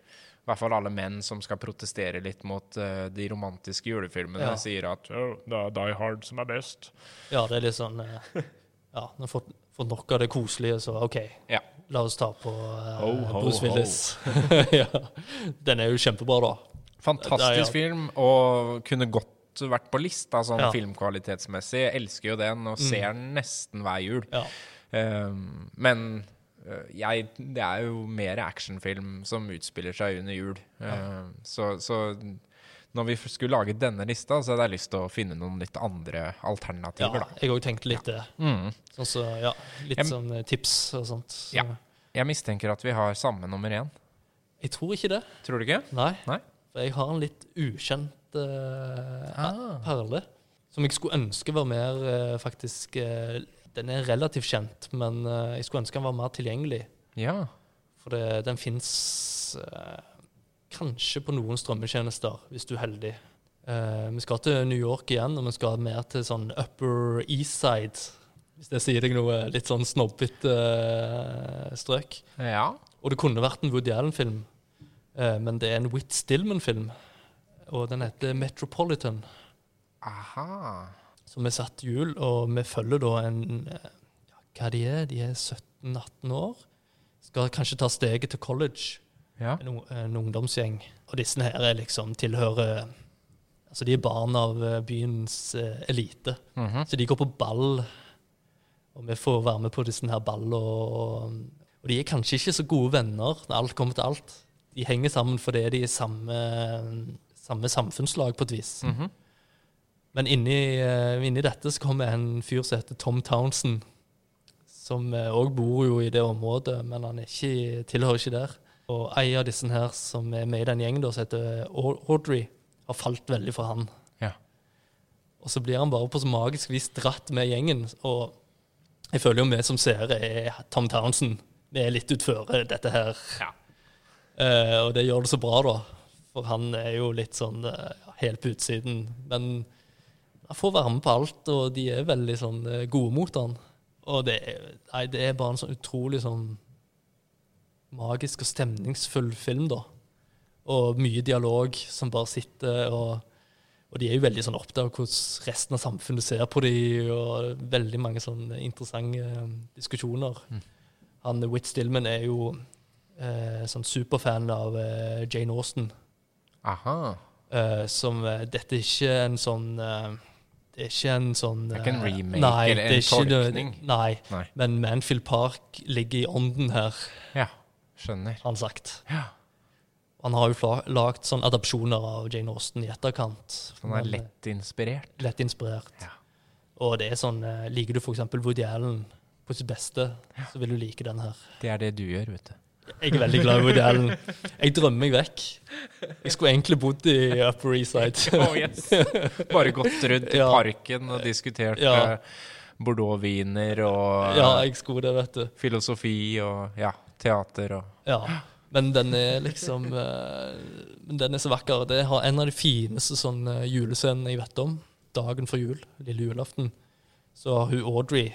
i hvert fall alle menn som skal protestere litt mot uh, de romantiske julefilmene, Ja. sier at oh, det er Die Hard som er best. Ja, det er litt sånn uh, Ja, når fått, fått nok av det koselige, så OK, Ja. la oss ta på uh, Ho, ho, Bruce. Willis. ja. Den er jo kjempebra, da. Fantastisk er- film, og kunne godt vært på lista sånn Ja. filmkvalitetsmessig. Jeg elsker jo den, og ser den nesten hver jul. Ja. Um, men uh, jeg, det er jo mer actionfilm som utspiller seg under jul. Um, så, så når vi skulle lage denne lista, så hadde jeg lyst til å finne noen litt andre ja alternativer, da. jeg òg tenkte litt det. Mm. Sånn så, ja, litt Jeg- sånn eh, tips og sånt. Så. Ja. Jeg mistenker at vi har samme nummer én. Jeg tror ikke det. Tror du ikke? Nei. Nei? For jeg har en litt ukjent eh, Ah. perle. Som jeg skulle ønske var mer uh, faktisk uh, Den er relativt kjent, men jeg skulle ønske den var mer tilgjengelig. Ja. For det, den fins kanskje på noen strømmetjenester, hvis du er heldig. Vi skal til New York igjen, og vi skal mer til sånn Upper East Side. Hvis det sier deg noe. Litt sånn snobbete strøk. Ja. Og det kunne vært en Woody Allen-film, men det er en Whit Stillman-film. Og den heter Metropolitan. Aha. Så vi satt jul, og vi følger da en eh, ja, Hva de er de? er 17-18 år. Skal kanskje ta steget til college. Ja. En, en ungdomsgjeng. Og disse her er liksom tilhører Altså, de er barn av eh, byens eh, elite. Mhm. Så de går på ball, og vi får være med på disse her ballene. Og, og de er kanskje ikke så gode venner når alt kommer til alt. De henger sammen fordi de er samme, samme samfunnslag på et vis. Mhm. Men inni, eh, inni dette så kommer en fyr som heter Tom Townsend. Som òg bor jo i det området, men han er ikke, tilhører ikke der. Og ei av disse her som er med i den gjengen, som heter Audrey, har falt veldig for han. Ja. Og så blir han bare på så magisk vis dratt med gjengen. Og jeg føler jo vi som seere er Tom Townsend. Vi er litt utføre dette her. Ja. Uh, og det gjør det så bra, da. For han er jo litt sånn ja, helt på utsiden. Men han får være med på alt, og de er veldig sånn eh, gode mot han. Og det er, nei, det er bare en sånn utrolig sånn magisk og stemningsfull film, da. Og mye dialog som bare sitter og Og de er jo veldig sånn opptatt av hvordan resten av samfunnet ser på dem, og veldig mange sånne interessante diskusjoner. diskusjoner. Han Whit Stillman er jo eh, sånn superfan av eh, Jane Austen. Aha. Uh, som eh, Dette er ikke en sånn uh, Det er ikke en sånn Det er ikke en remake nei, eller er en tolkning? noe-. Nei, Nei. men Manfield Park ligger i ånden her, Ja. Skjønner. han sagt. Ja. Han har jo lagd sånn adopsjoner av Jane Austen i etterkant. Så han er Men, lett inspirert. lett inspirert. Ja. Og det er sånn Liker du f.eks. Woody Allen på sitt beste, så vil du like den her. Det er det du gjør, vet du. Jeg er veldig glad i Woody Allen. Jeg drømmer meg vekk. Jeg skulle egentlig bodd i Upper East Side. Oh, yes. Bare gått rundt i Ja. parken og diskutert Ja. eh, Bordeaux-viner og Ja, jeg skulle det, vet du. filosofi og ja, teater og Ja. Men den er liksom eh, den er så vakker. Det har en av de fineste sånn julescenene jeg vet om. Dagen før jul, lille julaften. Så har hun Audrey,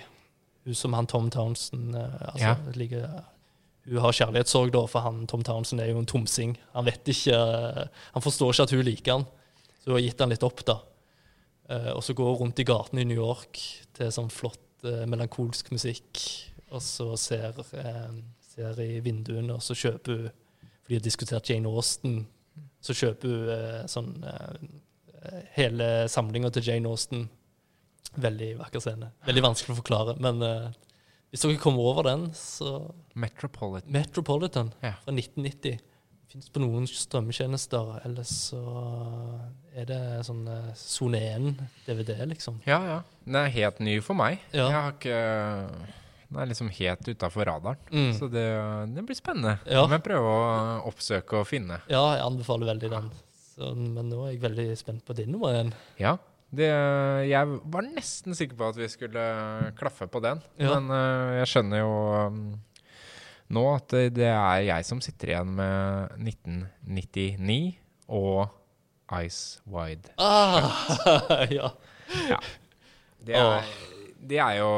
hun som han Tom Townsend eh, altså, Ja. ligger, Hun har kjærlighetssorg, da, for han Tom Townsend er jo en tomsing. Han vet ikke eh, Han forstår ikke at hun liker han, så hun har gitt han litt opp, da. Eh, og så går hun rundt i gatene i New York til sånn flott eh, melankolsk musikk, og så ser, ser i vinduene, og så kjøper hun For de har diskutert Jane Austen, så kjøper hun sånn hele samlinga til Jane Austen. Veldig vakker scene. Veldig vanskelig å forklare, men hvis dere kommer over den, så Metropolitan. Metropolitan Ja. fra 1990. Fins på noen strømmetjenester, ellers så er det sånn eh, Sone 1-DVD, liksom. Ja, ja. Den er helt ny for meg. Ja. Jeg har ikke Den er liksom helt utafor radaren. Mm. Så det, det blir spennende. Ja. Men prøve å oppsøke og finne. Ja, jeg anbefaler veldig den. Så, men nå er jeg veldig spent på din nummer én. Ja. Det, jeg var nesten sikker på at vi skulle klaffe på den, Ja. men uh, jeg skjønner jo um, nå at det, er jeg som sitter igjen med 1999 og Ice Wide. Ah, ja. Det er, det er jo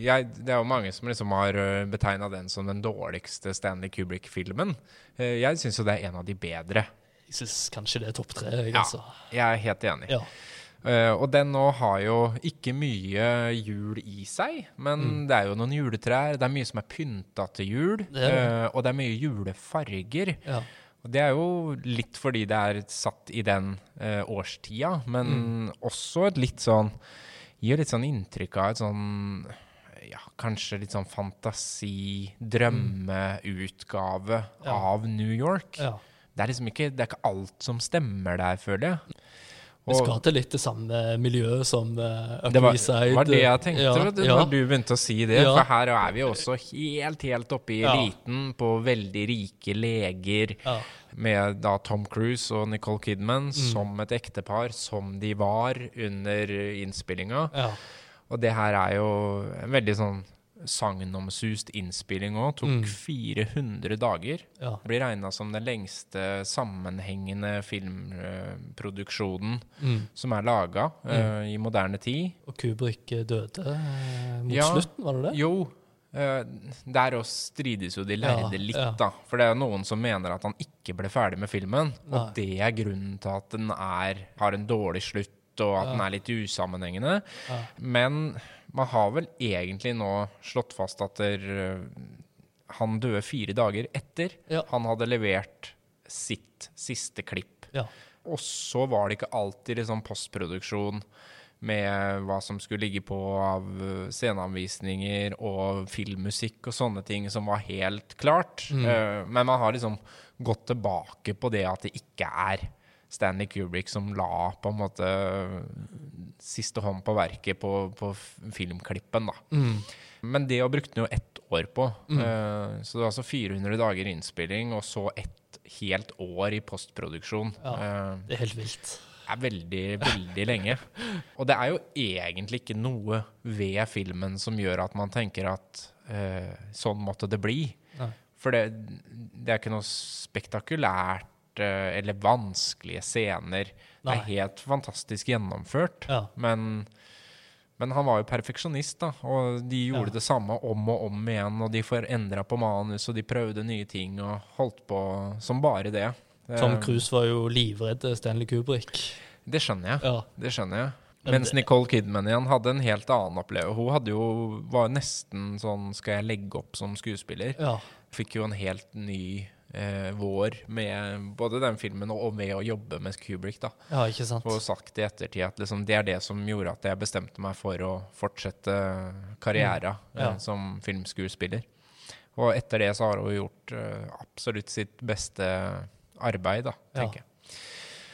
jeg, Det er jo mange som liksom har betegna den som den dårligste Stanley Kubrick-filmen. Eh, Jeg syns jo det er en av de bedre. Jeg syns kanskje det er topp tre. Jeg, Ja. altså. Jeg er helt enig. Ja. Eh, og den nå har jo ikke mye jul i seg, men det er jo noen juletrær. Det er mye som er pynta til jul, Det det. eh, og det er mye julefarger. Ja. Og det er jo litt fordi det er satt i den eh, årstida, men også et litt sånn Gir litt sånn inntrykk av et sånn ja, kanskje litt sånn fantasi, drømmeutgave Ja. av New York. ja. Det er liksom ikke, det er ikke alt som stemmer der, føler jeg. Vi skal til litt det samme miljøet som uh, Det var, var det jeg tenkte Ja, vet du, ja. når du begynte å si det. Ja. For her er vi også helt, helt oppe i eliten på veldig rike leger. Med da Tom Cruise og Nicole Kidman Mm. som et ektepar, som de var under innspillinga. Ja. Og det her er jo en veldig sånn sagnomsust innspilling òg. Tok Mm. 400 dager. ja. Blir regna som den lengste sammenhengende filmproduksjonen Mm. som er laga i moderne tid. Og Kubrick eh, døde eh, mot Ja. slutten, var det det? Jo, Uh, der også strides jo de lærde Ja, litt, da. For det er noen som mener at han ikke ble ferdig med filmen. Nei. Og det er grunnen til at den er, har en dårlig slutt, og at den er litt usammenhengende. Men man har vel egentlig nå slått fast at der, eh, han døde fire dager etter Ja. han hadde levert sitt siste klipp. Ja. Og så var det ikke alltid liksom postproduksjon med hva som skulle ligge på av eh, sceneanvisninger og filmmusikk og sånne ting som var helt klart. Mm. Eh, men man har liksom gått tilbake på det at det ikke er Stanley Kubrick som la på en måte siste hånd på verket på, på filmklippen, da. Mm. Men det brukte han jo ett år på. Mm. Uh, så det var altså 400 dager innspilling, og så ett helt år i postproduksjon. Ja. uh, Det er helt vilt. er veldig, veldig lenge. Og det er jo egentlig ikke noe ved filmen som gjør at man tenker at uh, sånn måtte det bli. Nei. For det, det er ikke noe spektakulært eh, eller vanskelige scener. Det er helt fantastisk gjennomført. Ja. Men, men han var jo perfeksjonist, da. Og de gjorde Ja. det samme om og om igjen. Og de forendra på manus, og de prøvde nye ting og holdt på som bare det. Tom Eh, Cruise var jo livredd Stanley Kubrick. Det skjønner jeg. Ja. Det skjønner jeg. Mens Nicole Kidman igjen hadde en helt annen opplevelse. Hun jo, var nesten sånn Skal jeg legge opp som skuespiller? Ja. Fikk jo en helt ny eh, vår med både den filmen og med å jobbe med Kubrick. da ja, ikke sant? Og sagt i ettertid at liksom, det er det som gjorde at jeg bestemte meg for å fortsette karriera Mm. Ja. eh, som filmskuespiller. Og etter det så har hun gjort eh, absolutt sitt beste arbeid, da, tenker jeg.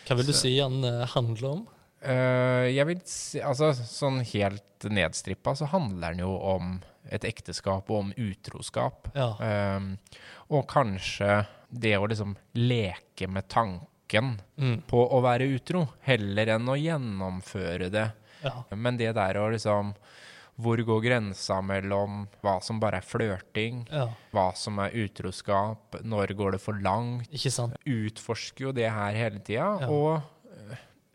Hva vil du Så- si han eh, handler om? Eh, jeg vil si, altså Sånn helt nedstrippa så handler den jo om et ekteskap og om utroskap. Ja. Um, og kanskje det å liksom leke med tanken Mm. på å være utro, heller enn å gjennomføre det. ja. Men det der å liksom Hvor går grensa mellom hva som bare er flørting, Ja. hva som er utroskap, når går det for langt? Ikke sant? utforsker jo det her hele tida, Ja. og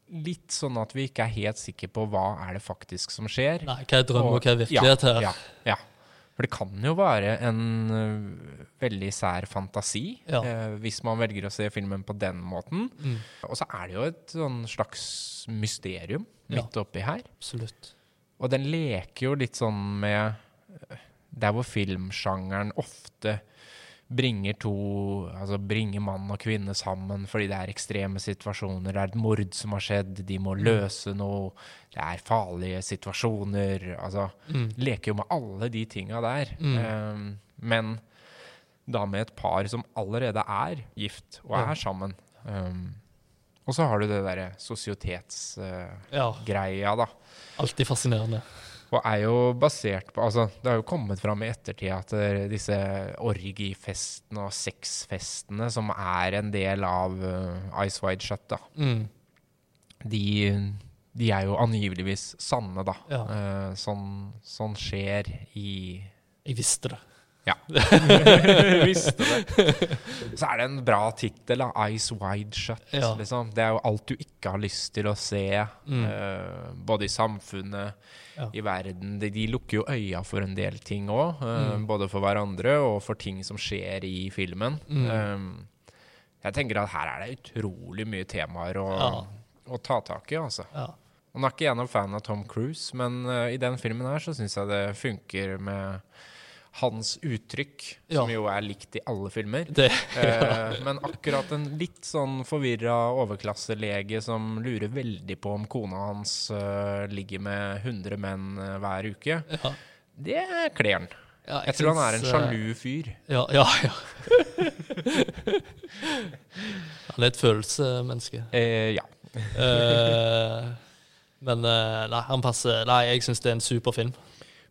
litt sånn at vi ikke er helt sikre på hva er det faktisk som skjer. Nei, hva er drøm og hva er virkelighet her? Ja, ja. For det kan jo være en uh, veldig sær fantasi, Ja. uh, hvis man velger å se filmen på den måten. Mm. Og så er det jo et sånn slags mysterium Ja. midt oppi her. Absolutt. Og den leker jo litt sånn med eh, Der hvor filmsjangeren ofte bringer to Altså bringer mann og kvinne sammen fordi det er ekstreme situasjoner. Det er et mord som har skjedd, de må løse noe. Det er farlige situasjoner. Altså Mm. Leker jo med alle de tinga der. Mm. Um, men da med et par som allerede er gift og Ja. er sammen. Um, og så har du det derre sosietetsgreia, Ja. da. Alltid fascinerende. Og er jo basert på Altså, det har jo kommet fram i ettertid at eh, disse orgifestene og sexfestene som er en del av uh, Ice Wide Shut, da, Mm. de, de er jo angiveligvis sanne, da. Ja. Uh, sånn, sånn skjer i Jeg visste det. Ja. Visste det. Så er det en bra tittel, da. 'Eyes Wide Shut'. Ja. Liksom. Det er jo alt du ikke har lyst til å se, Mm. uh, både i samfunnet, Ja. i verden. De, de lukker jo øya for en del ting òg, Mm. både for hverandre og for ting som skjer i filmen. Mm. Eh, jeg tenker at her er det utrolig mye temaer å, Ja. å ta tak i, altså. Ja. Og Nå er ikke jeg noen fan av Tom Cruise, men uh, i den filmen her så syns jeg det funker med hans uttrykk, som jo er likt i alle filmer. Det, Eh, men akkurat en litt sånn forvirra overklasselege som lurer veldig på om kona hans eh, ligger med 100 menn eh, hver uke, ja. det kler han. Ja, Jeg tror han er en sjalu fyr. Ja, ja. ja. han er et følelsesmenneske. Eh, ja. Eh, men nei, han passer Nei, jeg syns det er en super film.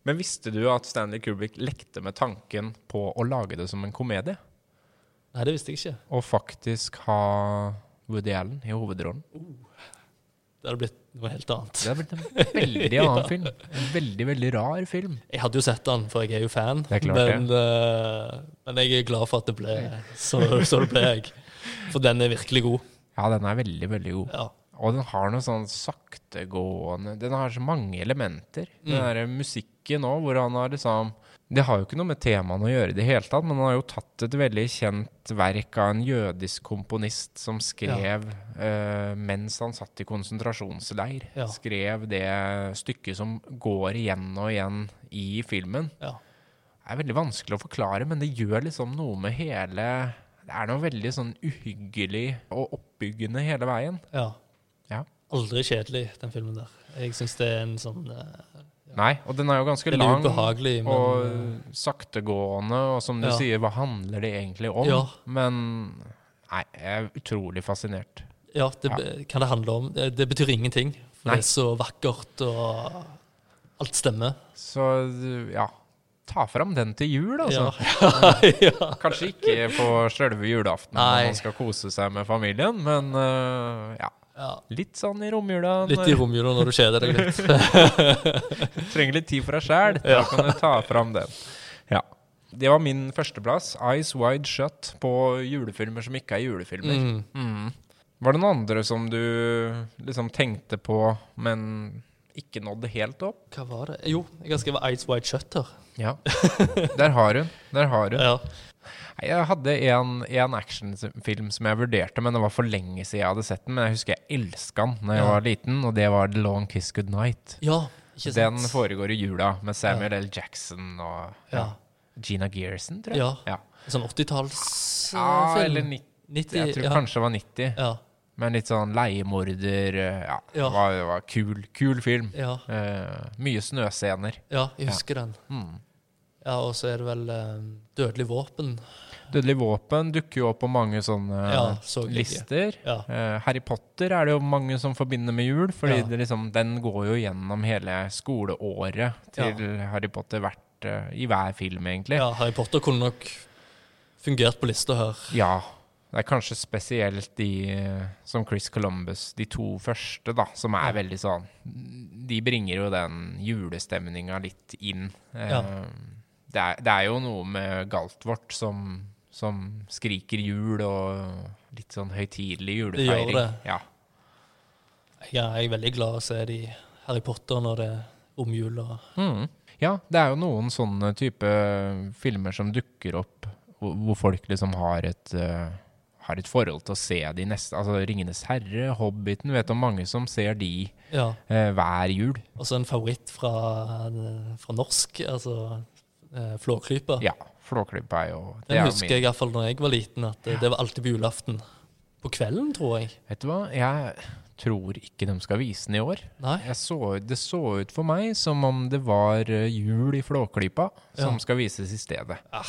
Men visste du at Stanley Kubrick lekte med tanken på å lage det som en komedie? Nei, det visste jeg ikke. Og faktisk ha Woody Allen i hovedrollen? Det hadde blitt noe helt annet. Det hadde blitt en veldig annen film. En veldig, veldig rar film. Jeg hadde jo sett den, for jeg er jo fan. Det er klart men, eh, men jeg er glad for at det ble så, så det ble jeg. For den er virkelig god. Ja, den er veldig, veldig god. Ja. Og den har noe sånn saktegående Den har så mange elementer. Den Mm. derre musikken nå, hvor han har liksom Det har jo ikke noe med temaene å gjøre i det hele tatt, men han har jo tatt et veldig kjent verk av en jødisk komponist som skrev eh, mens han satt i konsentrasjonsleir. Ja. Skrev det stykket som går igjen og igjen i filmen. Ja. Det er veldig vanskelig å forklare, men det gjør liksom noe med hele Det er noe veldig sånn uhyggelig og oppbyggende hele veien. ja. Ja. Aldri kjedelig, den filmen der. Jeg syns det er en sånn eh, Nei, og den er jo ganske er lang ubehagelig, men og eh, saktegående, og som du Ja. sier, hva handler det egentlig om? Ja. Men nei, jeg er utrolig fascinert. Ja, det Ja. kan det handle om. Det, det betyr ingenting. For Nei. det er så vakkert, og alt stemmer. Så ja, ta fram den til jul, altså. Ja. ja. Kanskje ikke på sjølve julaften når man skal kose seg med familien, men uh, ja, ja. litt sånn i romjula. Litt i romjula når du kjeder deg litt. Trenger litt tid for deg sjæl. Da Ja. kan du ta fram den. Ja. Det var min førsteplass. 'Eyes Wide Shut' på julefilmer som ikke er julefilmer. Mm. Mm. Var det noen andre som du liksom tenkte på, men ikke nådde helt opp? Hva var det? Jo, jeg har skrevet Eyes Wide Shutter. Ja. Der har hun. Der har hun. Ja. Jeg hadde en, en actionfilm som jeg vurderte, men det var for lenge siden jeg hadde sett den. Men jeg husker jeg elska den da jeg Ja. var liten, og det var The Long Kiss Goodnight. ja, ikke sant? Den foregår i jula med Samuel L. Jackson og Ja. Gina Gerson, tror jeg. Ja. Ja, Sånn 80-tallsfilm. ja eller 90. 90, Jeg tror ja. kanskje det var 90. Ja. Men litt sånn leiemorder eh, Ja, Ja. Var, var kul, kul film. Ja. Eh, mye snøscener. ja, jeg husker den. Mm. Ja, Og så er det vel eh, Dødelig våpen. Dødelig våpen dukker jo opp på mange sånne Ja, så lister. Ja. Eh, Harry Potter er det jo mange som forbinder med jul, fordi Ja. det liksom, den går jo gjennom hele skoleåret til Harry Potter hvert, eh, i hver film, egentlig. ja, Harry Potter kunne nok fungert på lista her. Ja. Det er kanskje spesielt de eh, som Chris Columbus, de to første, da, som er Ja. veldig sånn De bringer jo den julestemninga litt inn. Eh, Ja. Det, er, det er jo noe med Galtvort som, som skriker jul, og litt sånn høytidelig Det gjør det. Ja. Jeg er, jeg er veldig glad å se de Harry Potter når det er romjul. og Mm. Ja, det er jo noen sånne type filmer som dukker opp hvor, hvor folk liksom har et uh, har et forhold til å se de neste Altså 'Ringenes herre', 'Hobbiten' Vet om mange som ser de Ja. uh, hver jul. Og så en favoritt fra, fra norsk, altså eh, Flåklypa. Ja. Flåklypa er jo det Den er jo husker min- jeg iallfall da jeg var liten, at det, det var alltid på julaften. På kvelden, tror jeg. Vet du hva, jeg tror ikke de skal vise den i år. Nei? Jeg så, det så ut for meg som om det var eh, jul i Flåklypa som Ja. skal vises i stedet. Ah,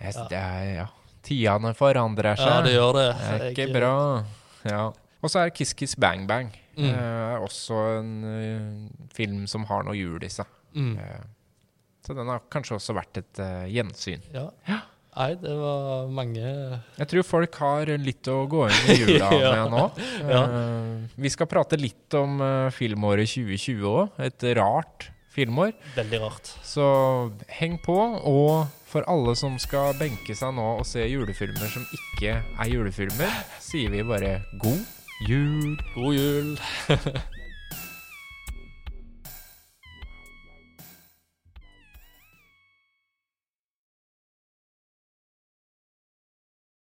Jeg, ja. det er, ja. Tidene forandrer seg. Ja, det gjør det. Det er ikke Jeg- bra. Ja. Og så er Kiss Kiss Bang Bang Mm. eh, også en uh, film som har noe jul i seg. Mm. Eh, Så den har kanskje også vært et uh, gjensyn. Ja. Nei, det var mange Jeg tror folk har litt å gå inn i jula Ja. med nå. Ja. Uh, vi skal prate litt om uh, filmåret 2020 òg. Et rart filmår. Veldig rart. Så heng på. Og for alle som skal benke seg nå og se julefilmer som ikke er julefilmer, sier vi bare god jul. God jul.